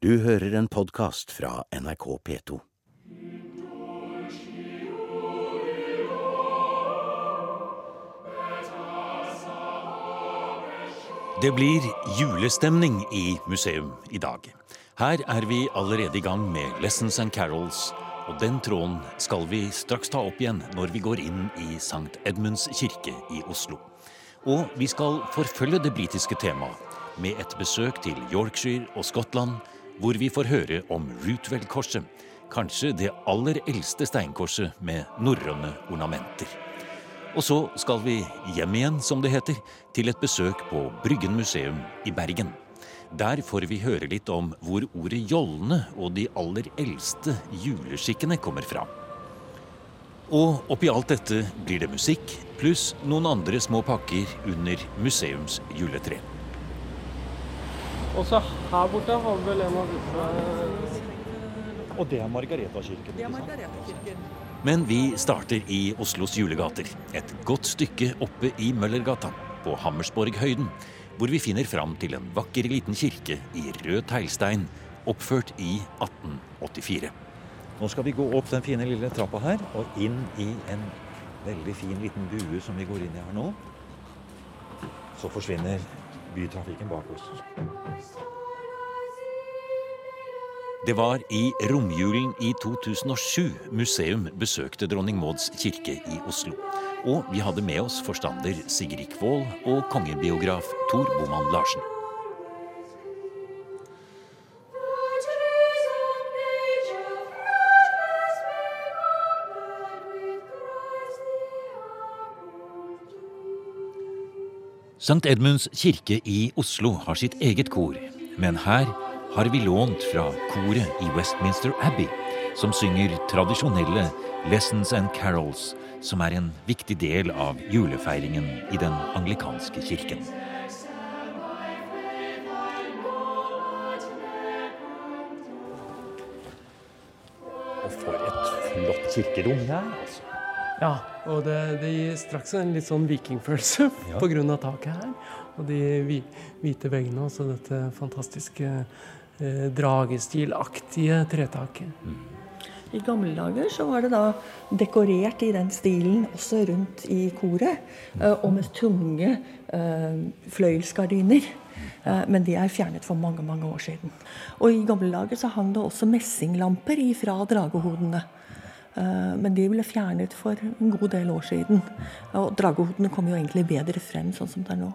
Du hører en podkast fra NRK P2. Det blir julestemning i museum i dag. Her er vi allerede i gang med Lessons and Carols, og den tråden skal vi straks ta opp igjen når vi går inn i St. Edmunds kirke i Oslo. Og vi skal forfølge det britiske temaet med et besøk til Yorkshire og Skottland, hvor vi får høre om Rootwell-korset, kanskje det aller eldste steinkorset med norrøne ornamenter. Og så skal vi hjem igjen, som det heter, til et besøk på Bryggen museum i Bergen. Der får vi høre litt om hvor ordet jollene og de aller eldste juleskikkene kommer fra. Og oppi alt dette blir det musikk, pluss noen andre små pakker under museums juletre. Og så her borte har vi vel en av disse Og det er Margaretakirken. Det er Margaretakirken. Men vi starter i Oslos julegater. Et godt stykke oppe i Møllergata, på Hammersborghøyden, hvor vi finner fram til en vakker liten kirke i rød teglstein, oppført i 1884. Nå skal vi gå opp den fine lille trappa her, og inn i en veldig fin liten bue som vi går inn i her nå. Så forsvinner bytrafikken bak oss. Det var i romjulen i 2007 museum besøkte dronning Mauds kirke i Oslo. Og vi hadde med oss forstander Sigrid Kvål og kongebiograf Tor Boman Larsen. St. Edmunds kirke i Oslo har sitt eget kor, men her har vi lånt fra koret i Westminster Abbey, som synger tradisjonelle Lessons and Carols, som er en viktig del av julefeiringen i den anglikanske kirken. Og for et flott kirkerom det er, altså. Ja, og det, det gir straks en litt sånn vikingfølelse Ja. på grunn av taket her. Og de hvi- hvite veggene, altså dette fantastiske eh, dragestilaktige tretaket. I gamle dager så var det da dekorert i den stilen også rundt i koret. eh, Og med tunge eh, fløyelsgardiner. Eh, Men de er fjernet for mange mange år siden. Og i gamle dager så hang det også messinglamper ifra dragehodene. Eh, Men de ble fjernet for en god del år siden. Og dragehodene kom jo egentlig bedre frem sånn som det er nå.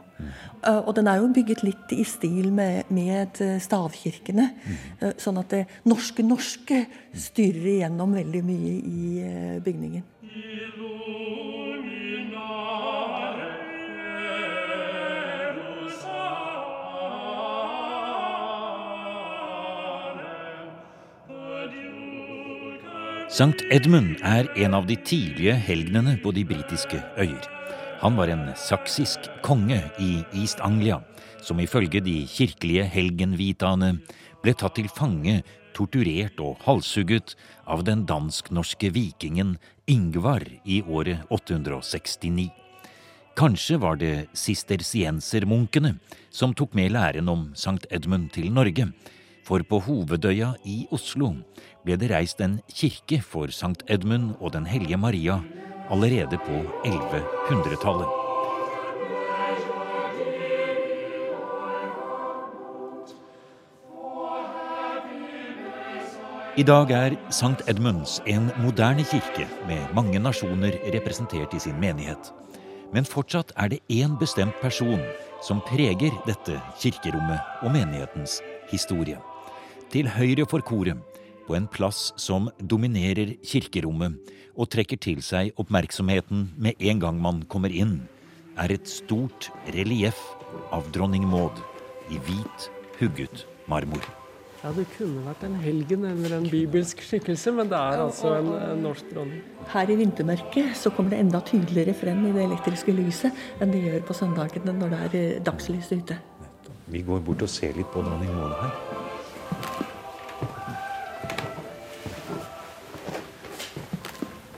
Eh, Og den er jo bygget litt i stil med, med eh, stavkirkene. Sånn at det norske norske styrer igjennom veldig mye i bygningen. Sankt Edmund er en av de tidlige helgenene på de britiske øyer. Han var en saksisk konge i East Anglia, som ifølge de kirkelige helgenvitaene ble tatt til fange, torturert og halshugget av den dansk-norske vikingen Ingvar i året 869. Kanskje var det sistersiensermunkene som tok med læren om Sankt Edmund til Norge, for på Hovedøya i Oslo ble det reist en kirke for Sankt Edmund og Den hellige Maria allerede på 1100-tallet. I dag er Sankt Edmunds en moderne kirke med mange nasjoner representert i sin menighet. Men fortsatt er det én bestemt person som preger dette kirkerommet og menighetens historie. Til høyre for koret, på en plass som dominerer kirkerommet og trekker til seg oppmerksomheten med en gang man kommer inn, er et stort relieff av dronning Maud i hvit, hugget marmor. Ja, det kunne vært en helgen eller en bibelsk skikkelse, men det er altså en, en norsk dronning. Her i vintermørket så kommer det enda tydeligere frem i det elektriske lyset enn det gjør på søndagene når det er eh, dagslys ute. Vi går bort og ser litt på dronning Maud her.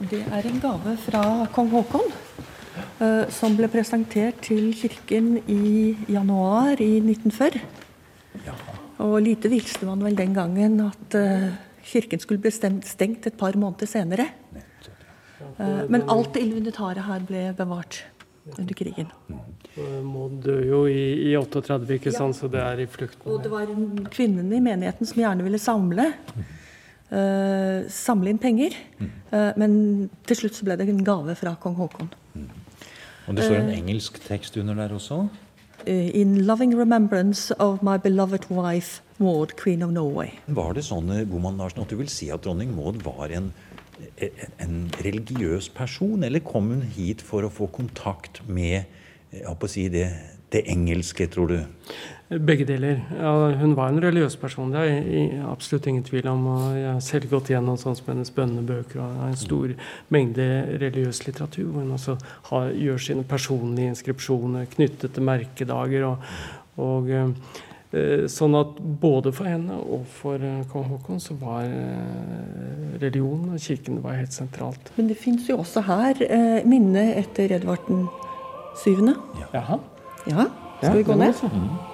Det er en gave fra kong Haakon. eh, Som ble presentert til kirken i januar i 1940. Og lite visste man vel den gangen at uh, kirken skulle bli stengt et par måneder senere. Uh, men alt det inventaret her ble bevart under krigen. Maud døde jo i, i 38, ikke sant? så det er i flukten. Og det var kvinnene i menigheten som gjerne ville samle. Uh, samle inn penger. Mm. men til slutt så ble det en gave fra kong Haakon. Og det står en engelsk tekst under der også? In loving remembrance of my beloved wife Maud, queen of Norway. Var det sånn Boman Larsen, at du vil si at dronning Maud var en en religiøs person, eller kom hun hit for å få kontakt med jeg si det, det, engelske, tror du? Begge deler. Ja, hun var en religiøs person, det er absolutt ingen tvil om. og Jeg har selv gått gjennom sånn som hennes bønnebøker og en stor mengde religiøs litteratur, hvor hun også har, gjør sine personlige inskripsjoner knyttet til merkedager. og, og Eh, sånn at både for henne og for eh, kong Haakon så var eh, religionen og kirken var helt sentralt. Men det fins jo også her minne etter Edvard 7. Ja. Jaha. Ja, skal vi gå ned?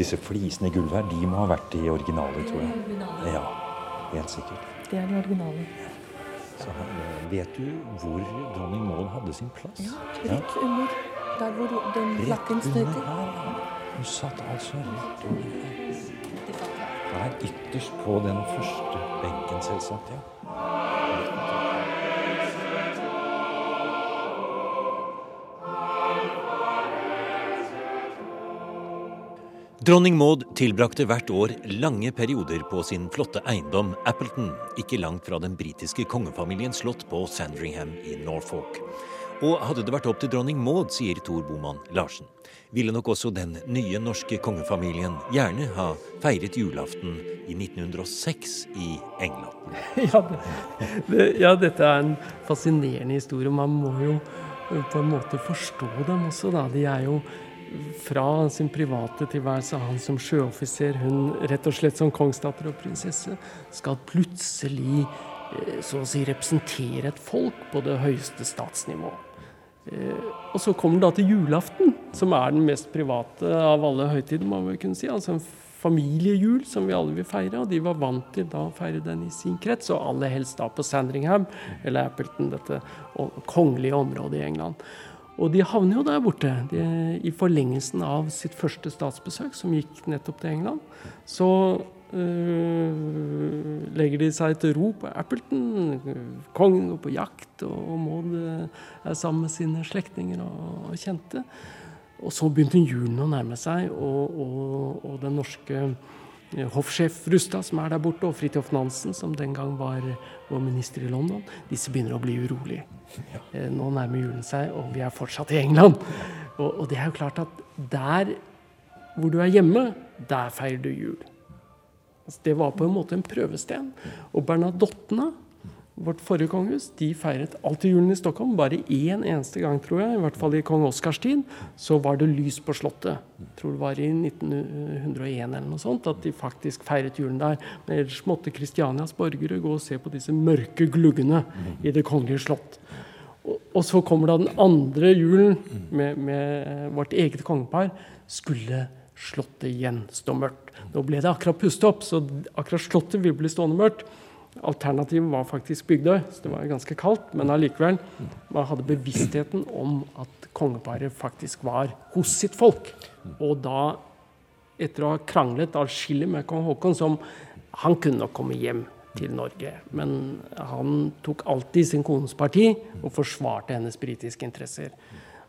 Disse flisene i gulvet her, de må ha vært de originale, tror jeg. Ja, helt sikkert. Det er de originale. Så her, vet du hvor dronning Maud hadde sin plass? Ja, rett under. Der hvor den lakken støter. Hun satt altså rett under her. Her ytterst på den første benken, selvsagt. ja. Dronning Maud tilbrakte hvert år lange perioder på sin flotte eiendom Appleton, ikke langt fra den britiske kongefamiliens slott på Sandringham i Norfolk. Og hadde det vært opp til dronning Maud, sier Tor Boman Larsen, ville nok også den nye norske kongefamilien gjerne ha feiret julaften i 1906 i England. Ja, det, ja, dette er en fascinerende historie. Man må jo på en måte forstå dem også, da. De er jo fra sin private tilværelse, han som sjøoffiser, hun rett og slett som kongsdatter og prinsesse, skal plutselig eh, så å si representere et folk på det høyeste statsnivå. Eh, og så kommer da til julaften, som er den mest private av alle høytider. må vi kunne si, altså En familiejul som vi alle vil feire. Og de var vant til da å feire den i sin krets, og aller helst da på Sandringham, eller Appleton, dette kongelige området i England. Og de havner jo der borte. De, I forlengelsen av sitt første statsbesøk, som gikk nettopp til England, så øh, legger de seg til ro på Appleton. Kongen går på jakt, og Maud uh, er sammen med sine slektninger og, og, kjente. Og så begynte julen å nærme seg, og, og, og den norske hoffsjef Rustad, som er der borte, og Fridtjof Nansen, som den gang var vår minister i London, disse begynner å bli urolige. Nå nærmer julen seg, og vi er fortsatt i England. Og, det er jo klart at der hvor du er hjemme, der feirer du jul. Altså, det var på en måte en prøvesten. Og Bernadottene, vårt forrige kongehus, de feiret alltid julen i Stockholm. Bare én eneste gang, tror jeg, i hvert fall i kong Oskars tid, så var det lys på Slottet. Jeg tror det var i 1901 eller noe sånt at de faktisk feiret julen der. Men ellers måtte Kristianias borgere gå og se på disse mørke gluggene i Det kongelige slott. Og, så kommer da den andre julen med, med vårt eget kongepar. Skulle Slottet igjen stå mørkt. Nå ble det akkurat pustet opp, så akkurat Slottet vil bli stående mørkt. Alternativet var faktisk Bygdøy, så det var ganske kaldt. Men allikevel, man hadde bevisstheten om at kongeparet faktisk var hos sitt folk. Og da, etter å ha kranglet atskillig med kong Haakon, som han kunne nok komme hjem til Norge. Men han tok alltid sin kones parti og forsvarte hennes britiske interesser.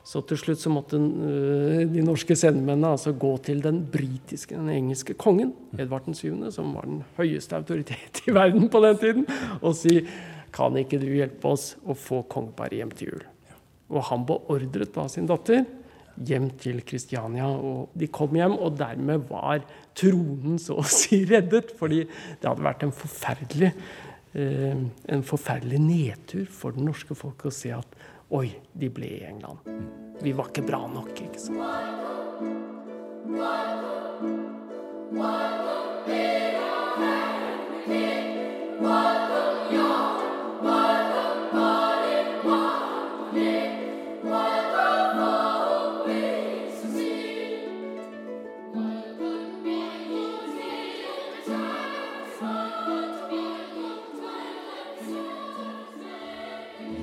Så til slutt så måtte uh, de norske sendemennene altså gå til den britiske, den engelske kongen, Edvard 7., som var den høyeste autoritet i verden på den tiden, og si kan ikke du hjelpe oss å få kongeparet hjem til jul? Og han beordret da sin datter hjem til Kristiania. Og de kom hjem, og dermed var tronen så å si reddet. Fordi det hadde vært en forferdelig, eh, en forferdelig nedtur for det norske folk å se at Oi, de ble i England. Vi var ikke bra nok, ikke sant.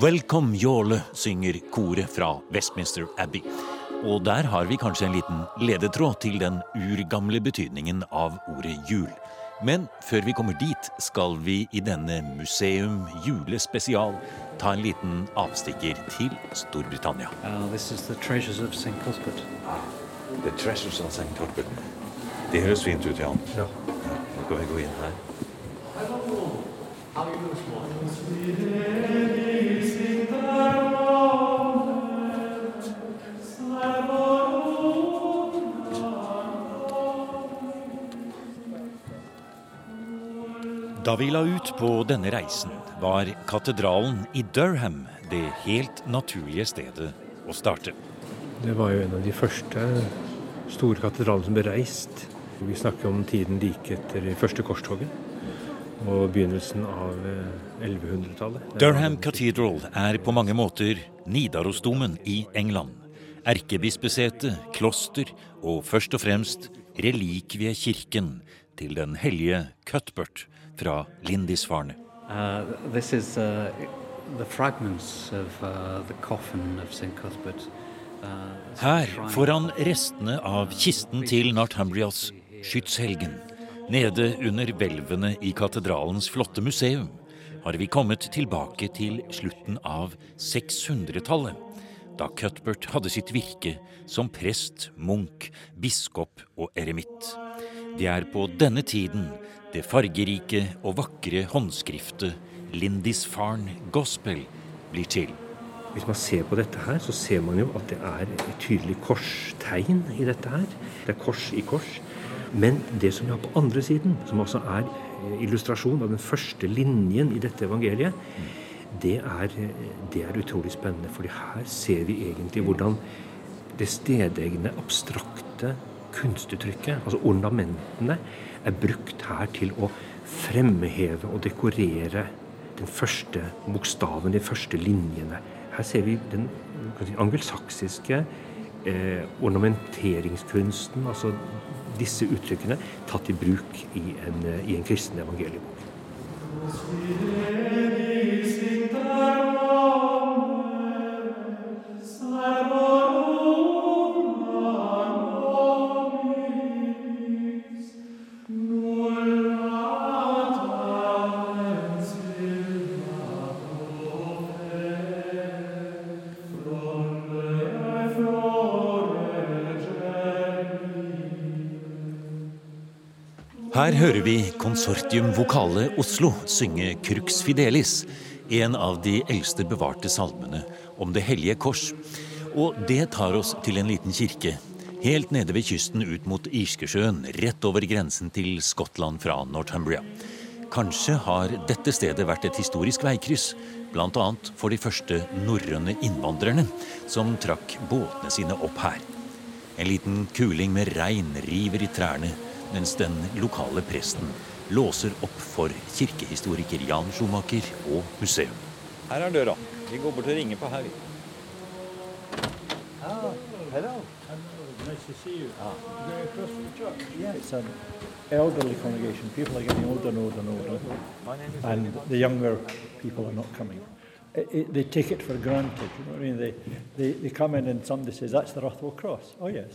Welcome Jåle, synger koret fra Westminster Abbey. Og der har vi kanskje en liten ledetråd til den urgamle betydningen av ordet jul. Men før vi kommer dit, skal vi i denne museum julespesial ta en liten avstikker til Storbritannia. Uh, this is the treasures of St. Cuthbert. The Treasures of St. Cuthbert. Det høres fint ut, Jan. Ja. Nå skal vi gå inn her. Da vi la ut på denne reisen, var katedralen i Durham det helt naturlige stedet å starte. Det var jo en av de første store katedralene som ble reist. Vi snakker om tiden like etter første korstoget og begynnelsen av eh, 1100-tallet. Durham Cathedral er på mange måter Nidarosdomen i England. Erkebispesetet, kloster og først og fremst relikviekirken til den hellige Cuthbert fra Lindisfarne. Uh, this is uh, the fragments of uh, the coffin of St. Cuthbert. Uh, Her, foran restene av kisten til Northumbrias skytshelgen, nede under hvelvene i katedralens flotte museum, har vi kommet tilbake til slutten av 600-tallet, da Cuthbert hadde sitt virke som prest, munk, biskop og eremitt. Det er på denne tiden det fargerike og vakre håndskriftet Lindisfarne Gospel blir til. Hvis man ser på dette her, så ser man jo at det er et tydelig korstegn i dette her. Det er kors i kors. Men det som vi har på andre siden, som altså er eh, illustrasjon av den første linjen i dette evangeliet, det er, eh, det er utrolig spennende. For her ser vi egentlig hvordan det stedegne, abstrakte kunstuttrykket, altså ornamentene, er brukt her til å fremheve og dekorere den første bokstaven, de første linjene. Her ser vi den si, angelsaksiske eh, ornamenteringskunsten, altså disse uttrykkene, tatt i bruk i en, eh, i en kristen evangeliebok. Hører vi Konsortium Vokale Oslo synge Crux Fidelis, en av de eldste bevarte salmene om Det hellige kors. Og det tar oss til en liten kirke, helt nede ved kysten ut mot Irskesjøen, rett over grensen til Skottland fra Northumbria. Kanskje har dette stedet vært et historisk veikryss, bl.a. for de første norrøne innvandrerne som trakk båtene sine opp her. En liten kuling med regn river i trærne, mens den lokale presten låser opp for kirkehistoriker Jan Schumacher og museum. Her er døra. Vi går bort og ringer på her. vi. Nice to see you. Going across from the church? Yeah, it's an elderly congregation. People are getting older and older and older. And the younger people are not coming. It, it, they take it for granted. You know what I mean? They, they, they come in and somebody says, that's the Rothwell Cross. Oh, yes.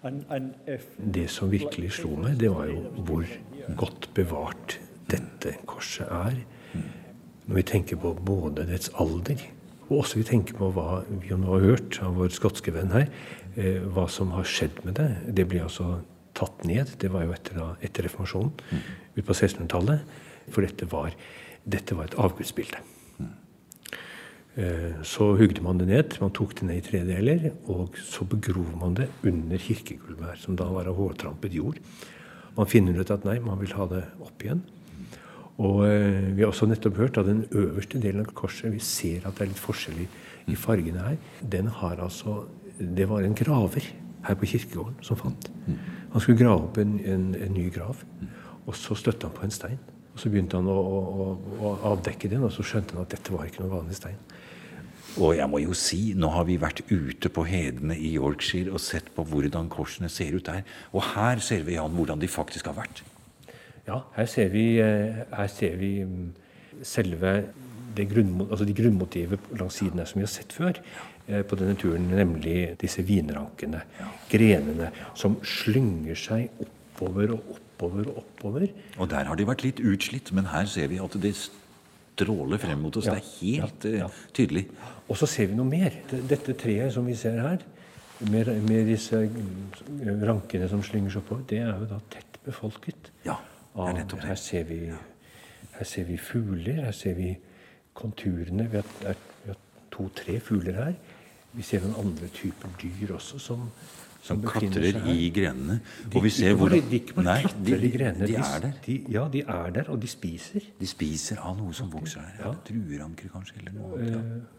Det som virkelig slo meg, det var jo hvor godt bevart dette korset er. Når vi tenker på både dets alder, og også vi tenker på hva vi nå har hørt av vår skotske venn her, eh, hva som har skjedd med det. Det ble altså tatt ned. Det var jo etter, etter reformasjonen, ut på 1600-tallet. For dette var, dette var et avgudsbilde. Eh, Så hugde man det ned, man tok det ned i tre deler, og så begrov man det under kirkegulvet her, som da var av hårtrampet jord. Man finner ut at nei, man vil ha det opp igjen. Og eh, vi har også nettopp hørt at den øverste delen av korset, vi ser at det er litt forskjell i, i fargene her, den har altså Det var en graver her på kirkegården som fant. Han skulle grave opp en, en, en ny grav, og så støtte han på en stein. Og Så begynte han å, å, å, avdekke den, og så skjønte han at dette var ikke noen vanlig stein. Og jeg må jo si, nå har vi vært ute på hedene i Yorkshire og sett på hvordan korsene ser ut der. Og her ser vi, Jan, hvordan de faktisk har vært. Ja, her ser vi, eh, her ser vi mm, selve det grunn, altså de grunnmotivet langs siden her som vi har sett før eh, på denne turen, nemlig disse vinrankene, grenene, som slynger seg oppover og oppover og oppover. Og der har de vært litt utslitt, men her ser vi at det stråler frem mot oss. Ja, Det er helt ja, ja. eh, tydelig. Og så ser vi noe mer. Dette treet som vi ser her, med, med disse mm, rankene som slynger seg oppover, det er jo da tett befolket. Ja, det er nettopp det. Her ser vi, her ser vi fugler, her ser vi konturene. Vi har, vi har to-tre fugler her. Vi ser noen andre typer dyr også som, Som befinner klatrer i grenene. De, Og vi ser hvor de ikke bare Nei, klatrer i grenene. de er der. De, ja, de er der, og de spiser. De spiser av noe som vokser her. Ja. Ja. Drueranker, kanskje, eller noe annet. Ja. Eh,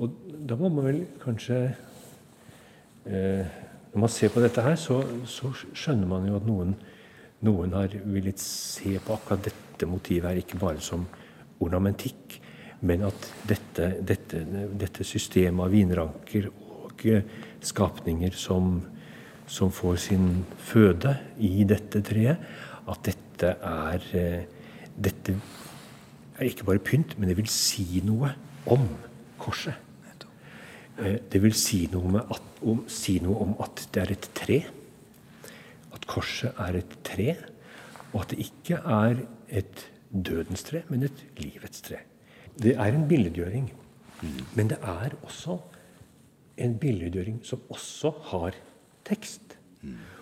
og da må man vel kanskje eh, Når man ser på dette her, så, så skjønner man jo at noen, noen har villet se på akkurat dette motivet her ikke bare som ornamentikk, men at dette, dette, dette systemet av vinranker og eh, skapninger som, som får sin føde i dette treet, at dette er eh, Dette er ikke bare pynt, men det vil si noe om korset. Eh, Det vil si noe, at, om, si noe om at det er et tre. At korset er et tre, og at det ikke er et dødens tre, men et livets tre. Det er en billedgjøring, men det er også en billedgjøring som også har tekst.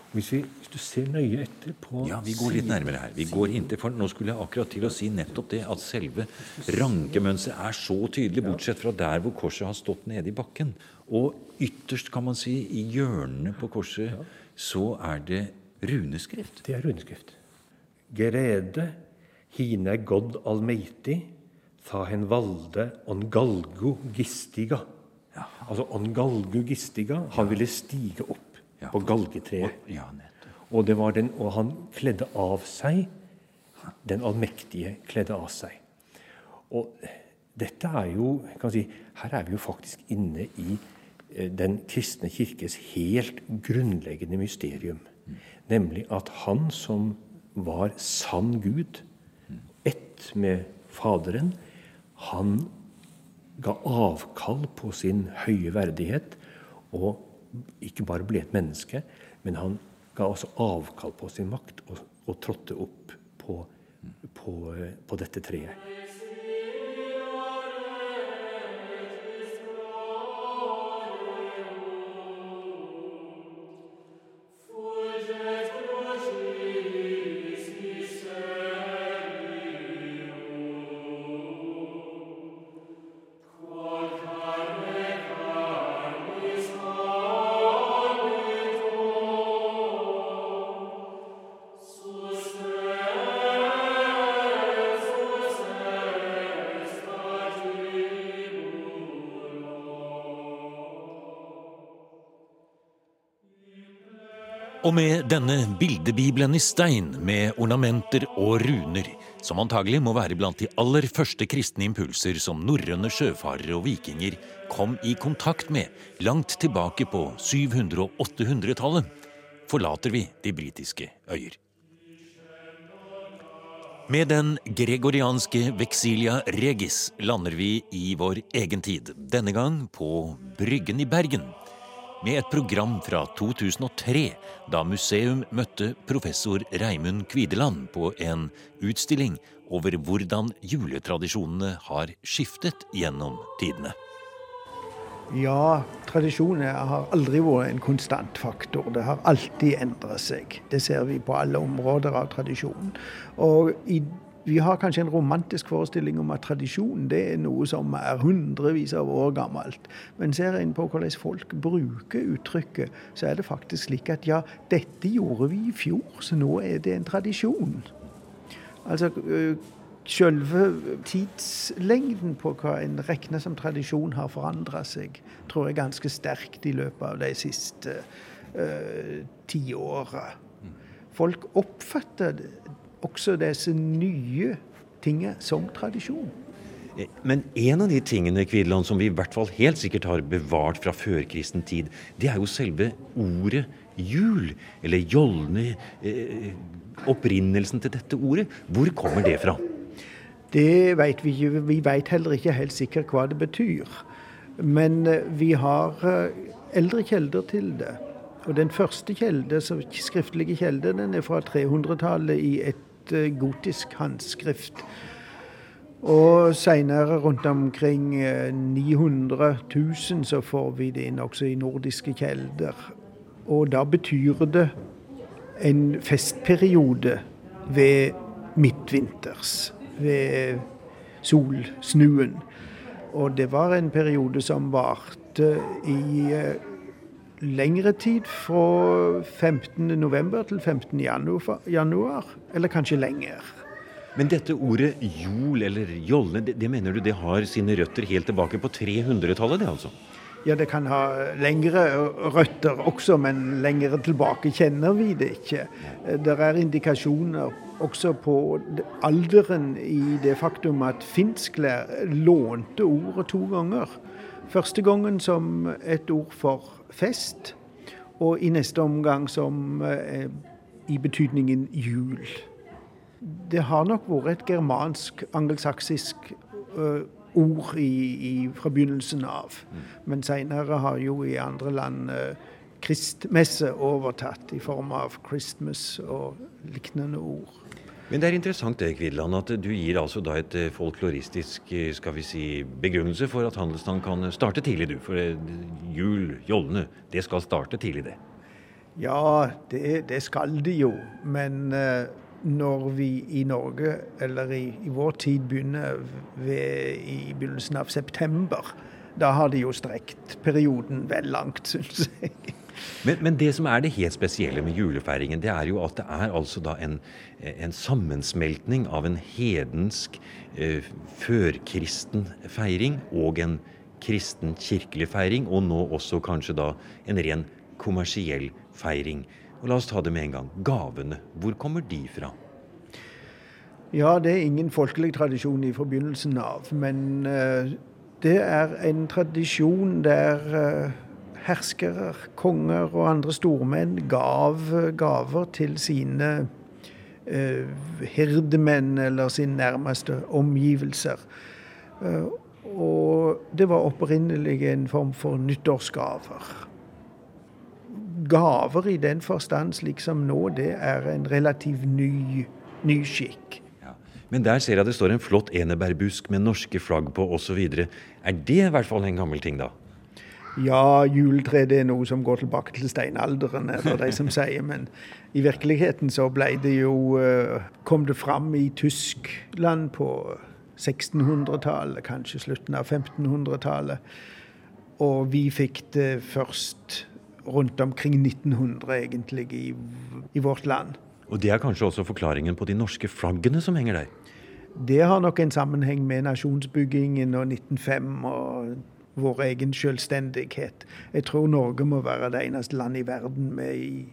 Hvis, vi, hvis du ser nøye etter på Ja, vi går litt nærmere her. Vi går inntil, for Nå skulle jeg akkurat til å si nettopp det, at selve rankemønsteret er så tydelig, bortsett fra der hvor korset har stått nede i bakken. Og ytterst, kan man si, i hjørnene på korset, så er det runeskrift. Det er runeskrift. Gerede hine god almeiti, ta hen valde on galgo gistiga. Altså on galgo gistiga. Han ville stige opp. På galgetreet. Ja. Og, det var den, og han kledde av seg Den allmektige kledde av seg. Og dette er jo kan si, Her er vi jo faktisk inne i eh, den kristne kirkes helt grunnleggende mysterium. Nemlig at han som var sann Gud, ett med Faderen, han ga avkall på sin høye verdighet og ikke bare ble et menneske, men han ga også avkall på sin makt og, og trådte opp på, på, eh, på dette treet. Og med denne bildebibelen i stein med ornamenter og runer, som antagelig må være blant de aller første kristne impulser som norrøne sjøfarere og vikinger kom i kontakt med langt tilbake på 700- og 800-tallet, forlater vi de britiske øyer. Med den gregorianske Vexilia Regis lander vi i vår egen tid, denne gang på Bryggen i Bergen. Med et program fra 2003, da museum møtte professor Reimund Kvideland på en utstilling over hvordan juletradisjonene har skiftet gjennom tidene. Ja, tradisjoner har aldri vært en konstant faktor. Det har alltid endret seg. Det ser vi på alle områder av tradisjonen. Og i, vi har kanskje en romantisk forestilling om at tradisjon det er noe som er hundrevis av år gammelt. Men ser en på hvordan folk bruker uttrykket, så er det faktisk slik at ja, dette gjorde vi i fjor, så nå er det en tradisjon. Altså, øh, Selve tidslengden på hva en regner som tradisjon har forandra seg, tror jeg ganske sterkt i løpet av de siste uh, tiåra. Folk oppfatter også disse nye tingene som tradisjon. Eh, Men en av de tingene Kvideland, som vi i hvert fall helt sikkert har bevart fra førkristen tid, det er jo selve ordet jul. Eller jollene. Eh, opprinnelsen til dette ordet. Hvor kommer det fra? Det vet vi ikke. Vi vet heller ikke helt sikkert hva det betyr. Men eh, vi har eh, eldre kilder til det. Og den første kjelde, skriftlige kjelde den er fra 300-tallet i et eh, gotisk håndskrift. Og seinere, rundt omkring 900 000, så får vi det inn også i nordiske kjelder. Og da betyr det en festperiode ved midtvinters. Ved solsnuen. Og det var en periode som varte i eh, lengre tid, fra 15.11. til 15. Januar, eller kanskje lenger. Men dette ordet jol eller jolle, det, det mener du det har sine røtter helt tilbake på 300-tallet, det altså? Ja, det kan ha lengre røtter også, men lengre tilbake kjenner vi det ikke. Det er indikasjoner også på alderen i det faktum at finskler lånte ordet to ganger. Første gangen som et ord for fest, og i neste omgang som eh, i betydningen jul. Det har nok vært et germansk, angelsaksisk eh, ord i, i, fra begynnelsen av. Men seinere har jo i andre land eh, kristmesse overtatt i form av Christmas og lignende ord. Men det er interessant det, Kvidland, at du gir altså da et eh, folkloristisk eh, skal vi si, begrunnelse for at handelsstanden kan starte tidlig, du. For eh, jul, jollene, det skal starte tidlig, det. Ja, det, det skal det jo. Men når vi i Norge, eller i, i vår tid, begynner ved, i begynnelsen av september, da har de jo strekt perioden vel langt, syns jeg. Men, men, det som er det helt spesielle med julefeiringen, det er jo at det er altså da en, en sammensmeltning av en hedensk, eh, førkristen feiring og en kristen kirkelig feiring, og nå også kanskje da en ren kommersiell feiring. Og La oss ta det med en gang. Gavene, hvor kommer de fra? Ja, det er ingen folkelig tradisjon i forbindelsen av, men uh, det er en tradisjon der uh, herskere, konger og andre stormenn gav gaver til sine eh, hirdemenn eller sine nærmeste omgivelser. Eh, og det var opprinnelig en form for nyttårsgaver. Gaver i den forstand, slik som nå, det er en relativt ny, ny skikk. Men der ser jeg det står en flott enebærbusk med norske flagg på osv. Er det i hvert fall en gammel ting, da? Ja, juletre det er noe som går tilbake til steinalderen, er det de som sier. Men i virkeligheten så ble det jo eh, Kom det fram i Tyskland på 1600-tallet, kanskje slutten av 1500-tallet. Og vi fikk det først rundt omkring 1900, egentlig, i, i vårt land. Og det er kanskje også forklaringen på de norske flaggene som henger der? Det har nok en sammenheng med nasjonsbyggingen og 1905 og vår egen selvstendighet. Jeg tror Norge må være det eneste landet i verden med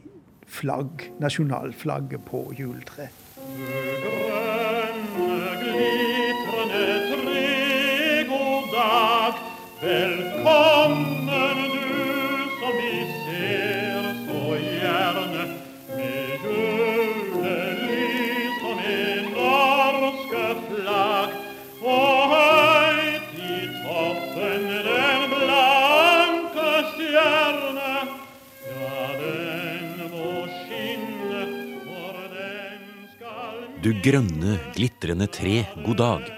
flagg, nasjonalflagget på juletre. Grønne, glitrende som god Du grønne, glitrende tre, god dag.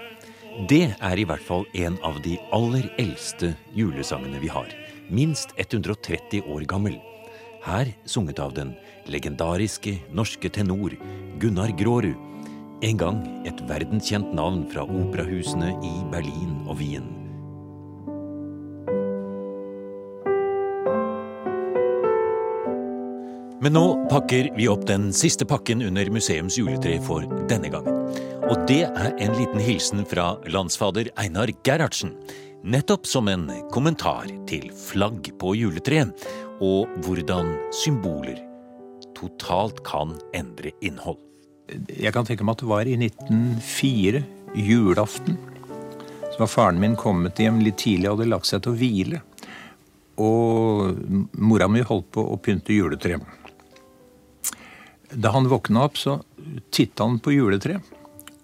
Det er i hvert fall en av de aller eldste julesangene vi har. Minst 130 år gammel. Her sunget av den legendariske norske tenor Gunnar Grårud. En gang et verdenskjent navn fra operahusene i Berlin og Wien. Men nå pakker vi opp den siste pakken under museums juletre for denne gangen. Og det er en liten hilsen fra landsfader Einar Gerhardsen. Nettopp som en kommentar til flagg på juletreet, og hvordan symboler totalt kan endre innhold. Jeg kan tenke meg at det var i 1904, julaften. Så var faren min kommet hjem litt tidlig og hadde lagt seg til å hvile. Og mora mi holdt på å pynte juletreet. Da han våkna opp, så titta han på juletreet.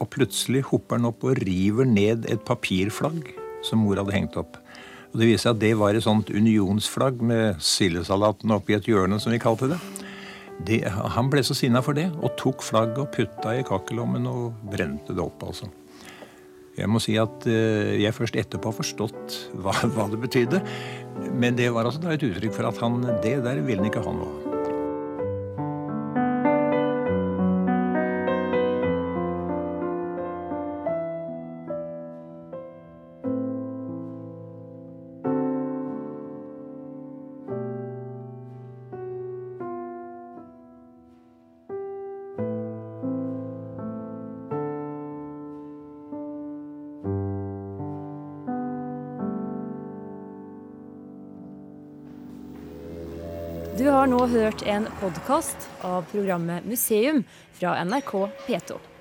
og plutselig hopper han opp og river ned et papirflagg som mor hadde hengt opp. Og Det viser seg at det var et sånt unionsflagg med sildesalaten oppi et hjørne, som vi kalte det. det han ble så sinna for det, og tok flagget og putta i kakkelommen og brente det opp. altså. Jeg må si at eh, jeg først etterpå har forstått hva, hva det betydde. Men det var altså et uttrykk for at han, det der ville han ikke ha noe hørt en podkast av programmet Museum fra NRK P2.